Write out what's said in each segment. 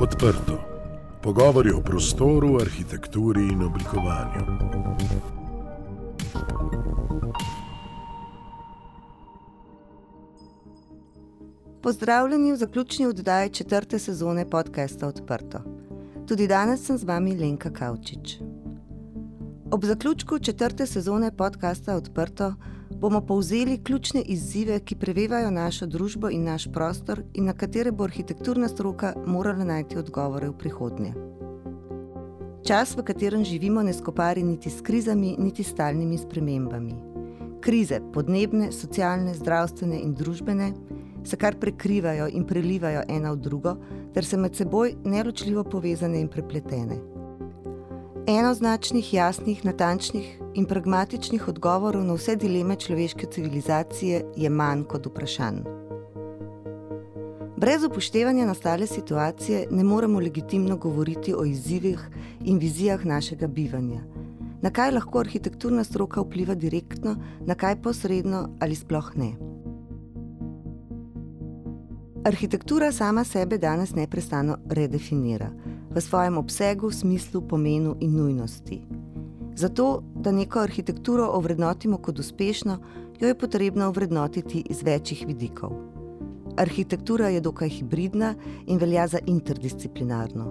Odprto. Pogovori o prostoru, arhitekturi in oblikovanju. Pozdravljeni v zaključni oddaji četrte sezone podcasta Odprto. Tudi danes sem z vami Lenka Kavčič. Ob zaključku četrte sezone podcasta Odprto bomo povzeli ključne izzive, ki prevevajo našo družbo in naš prostor, in na katere bo arhitekturna stroka morala najti odgovore v prihodnje. Čas, v katerem živimo, ne skopari niti s krizami, niti s stalnimi spremembami. Krize, podnebne, socialne, zdravstvene in družbene, se kar prekrivajo in prelivajo ena v drugo, ter se med seboj neločljivo povezane in prepletene. Enoznačnih, jasnih, natančnih in pragmatičnih odgovorov na vse dileme človeške civilizacije je manj kot vprašanj. Brez upoštevanja nastale situacije ne moremo legitimno govoriti o izzivih in vizijah našega bivanja. Na kaj lahko arhitekturna stroka vpliva direktno, na kaj posredno ali sploh ne. Arhitektura sama sebe danes neprestano redefinira v svojem obsegu, smislu, pomenu in nujnosti. Zato, da neko arhitekturo ovrednotimo kot uspešno, jo je potrebno ovrednotiti iz večjih vidikov. Arhitektura je dokaj hibridna in velja za interdisciplinarno.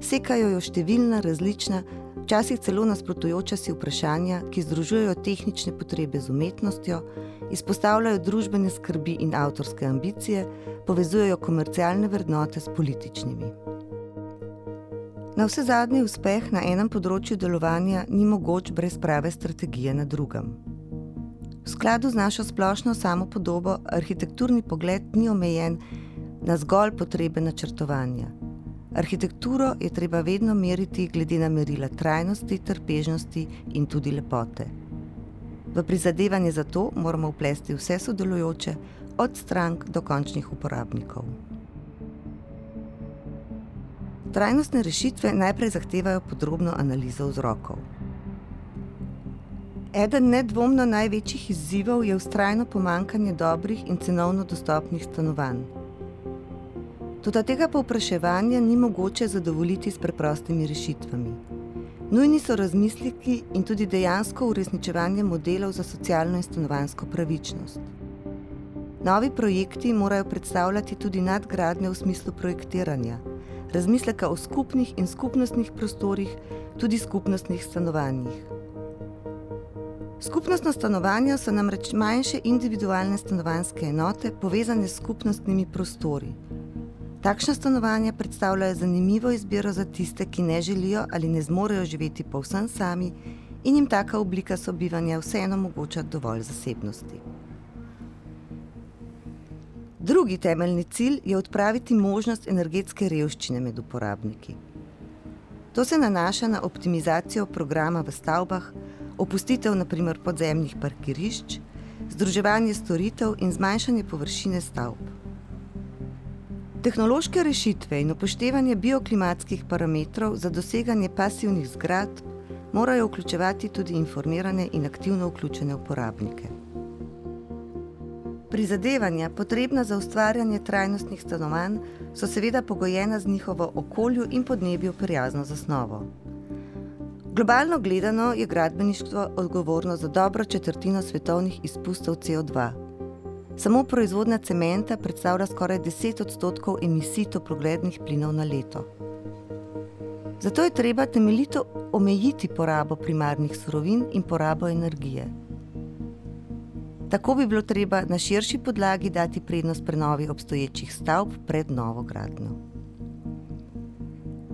Sekajo jo številna različna, včasih celo nasprotujoča si vprašanja, ki združujejo tehnične potrebe z umetnostjo, izpostavljajo družbene skrbi in avtorske ambicije, povezujejo komercialne vrednote s političnimi. Na vse zadnji uspeh na enem področju delovanja ni mogoč brez prave strategije na drugem. V skladu z našo splošno samopodobo, arhitekturni pogled ni omejen na zgolj potrebe načrtovanja. Arhitekturo je treba vedno meriti glede na merila trajnosti, trpežnosti in tudi lepote. V prizadevanje za to moramo vplesti vse sodelujoče, od strank do končnih uporabnikov. Trajnostne rešitve najprej zahtevajo podrobno analizo vzrokov. Eden nedvomno največjih izzivov je ustrajno pomankanje dobrih in cenovno dostopnih stanovanj. Toda tega povpraševanja ni mogoče zadovoljiti s preprostimi rešitvami. Nujni so razmisliki in tudi dejansko uresničevanje modelov za socialno in stanovansko pravičnost. Novi projekti morajo predstavljati tudi nadgradnje v smislu projektiranja razmisleka o skupnih in skupnostnih prostorih, tudi skupnostnih stanovanjih. Skupnostno stanovanje so namreč manjše individualne stanovanske enote, povezane s skupnostnimi prostori. Takšna stanovanja predstavljajo zanimivo izbiro za tiste, ki ne želijo ali ne zmorejo živeti povsem sami in jim taka oblika sobivanja vseeno omogoča dovolj zasebnosti. Drugi temeljni cilj je odpraviti možnost energetske revščine med uporabniki. To se nanaša na optimizacijo programa v stavbah, opustitev naprimer podzemnih parkirišč, združevanje storitev in zmanjšanje površine stavb. Tehnološke rešitve in upoštevanje bioklimatskih parametrov za doseganje pasivnih zgradb morajo vključevati tudi informirane in aktivno vključene uporabnike. Prizadevanja, potrebna za ustvarjanje trajnostnih stanovanj, so seveda pogojena z njihovo okolju in podnebju prijazno zasnovo. Globalno gledano je gradbeništvo odgovorno za dobro četrtino svetovnih izpustov CO2. Samo proizvodnja cementa predstavlja skoraj 10 odstotkov emisij toplogrednih plinov na leto. Zato je treba temeljito omejiti porabo primarnih surovin in porabo energije. Tako bi bilo treba na širši podlagi dati prednost prenovi obstoječih stavb pred novo gradnjo.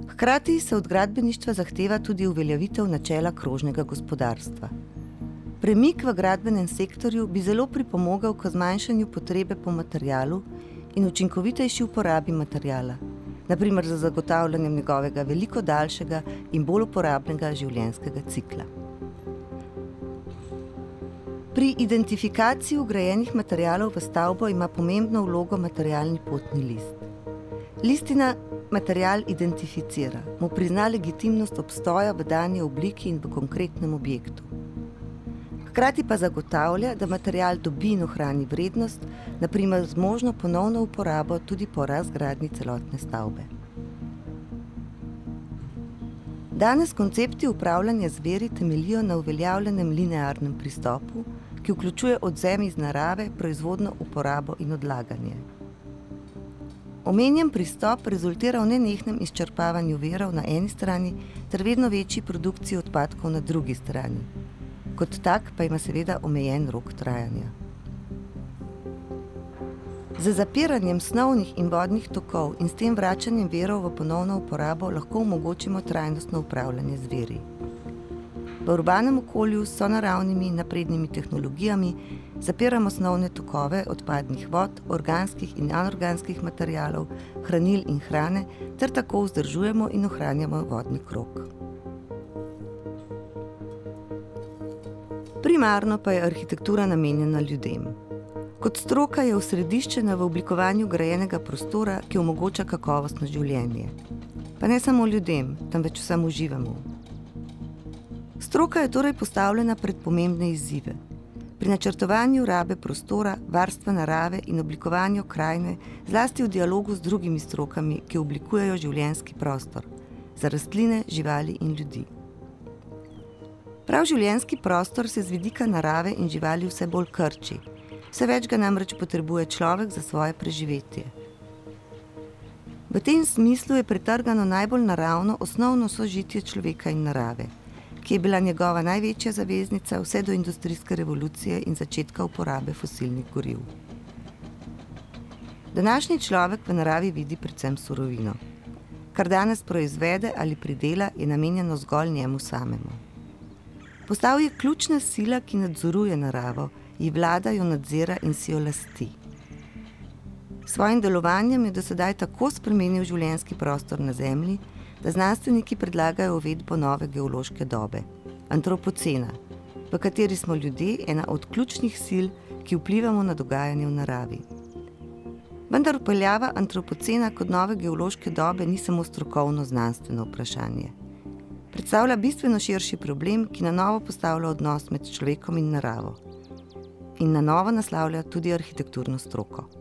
Hkrati se od gradbeništva zahteva tudi uveljavitev načela krožnega gospodarstva. Premik v gradbenem sektorju bi zelo pripomogel k zmanjšanju potrebe po materialu in učinkovitejši uporabi materijala, naprimer za zagotavljanje njegovega veliko daljšega in bolj uporabnega življenjskega cikla. Pri identifikaciji ugrajenih materijalov v stavbo ima pomembno vlogo materialni potni list. Listina material identificira, mu prizna legitimnost obstoja v dani obliki in v konkretnem objektu. Hkrati pa zagotavlja, da material dobi in ohrani vrednost, naprimer z možno ponovno uporabo tudi po razgradnji celotne stavbe. Danes koncepti upravljanja zveri temeljijo na uveljavljenem linearnem pristopu, ki vključuje odzem iz narave, proizvodno uporabo in odlaganje. Omenjen pristop rezultira v nenehnem izčrpavanju verov na eni strani ter vedno večji produkciji odpadkov na drugi strani. Kot tak pa ima seveda omejen rok trajanja. Z zapiranjem snovnih in vodnih tokov in s tem vračanjem verov v ponovno uporabo lahko omogočimo trajnostno upravljanje zveri. V urbanem okolju s naravnimi naprednimi tehnologijami zapiramo snovne tokove odpadnih vod, organskih in anorganskih materijalov, hranil in hrane, ter tako vzdržujemo in ohranjamo vodni krok. Primarno pa je arhitektura namenjena ljudem. Kot stroka je osrediščena v oblikovanju grajenega prostora, ki omogoča kakovostno življenje. Pa ne samo ljudem, temveč vsem uživamo. Stroka je torej postavljena pred pomembne izzive. Pri načrtovanju rabe prostora, varstva narave in oblikovanju krajine, zlasti v dialogu z drugimi strokami, ki oblikujejo življenski prostor za rastline, živali in ljudi. Prav življenski prostor se z vidika narave in živali vse bolj krči, vse več ga namreč potrebuje človek za svoje preživetje. V tem smislu je pretrgano najbolj naravno osnovno sožitje človeka in narave ki je bila njegova največja zaveznica vse do industrijske revolucije in začetka uporabe fosilnih goriv. Današnji človek v naravi vidi predvsem surovino. Kar danes proizvede ali pridela, je namenjeno zgolj njemu samemu. Postal je ključna sila, ki nadzoruje naravo, ji vlada, jo nadzira in si jo lasti. S svojim delovanjem je do sedaj tako spremenil življenjski prostor na Zemlji, da znanstveniki predlagajo uvedbo nove geološke dobe, antropocena, v kateri smo ljudje ena od ključnih sil, ki vplivamo na dogajanje v naravi. Vendar upeljava antropocena kot nove geološke dobe ni samo strokovno znanstveno vprašanje. Predstavlja bistveno širši problem, ki na novo postavlja odnos med človekom in naravo. In na novo naslavlja tudi arhitekturno stroko.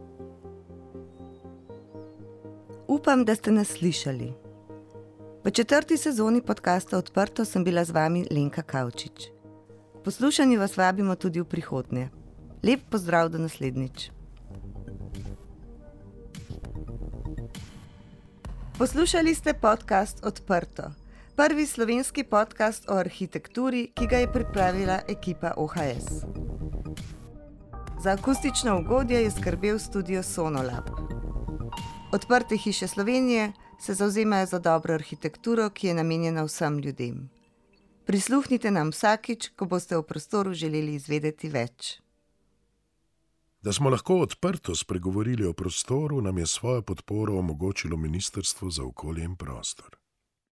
Upam, da ste nas slišali. V četrti sezoni podcasta Odprto sem bila z vami Lenka Kavčič. Poslušanje vas vabimo tudi v prihodnje. Lep pozdrav do naslednjič. Poslušali ste podcast Odprto, prvi slovenski podcast o arhitekturi, ki ga je pripravila ekipa OHS. Za akustično ugodje je skrbel studio Sonolab. Odprte hiše Slovenije se zauzemajo za dobro arhitekturo, ki je namenjena vsem ljudem. Prisluhnite nam vsakič, ko boste v prostoru želeli izvedeti več. Da smo lahko odprto spregovorili o prostoru, nam je svojo podporo omogočilo Ministrstvo za okolje in prostor.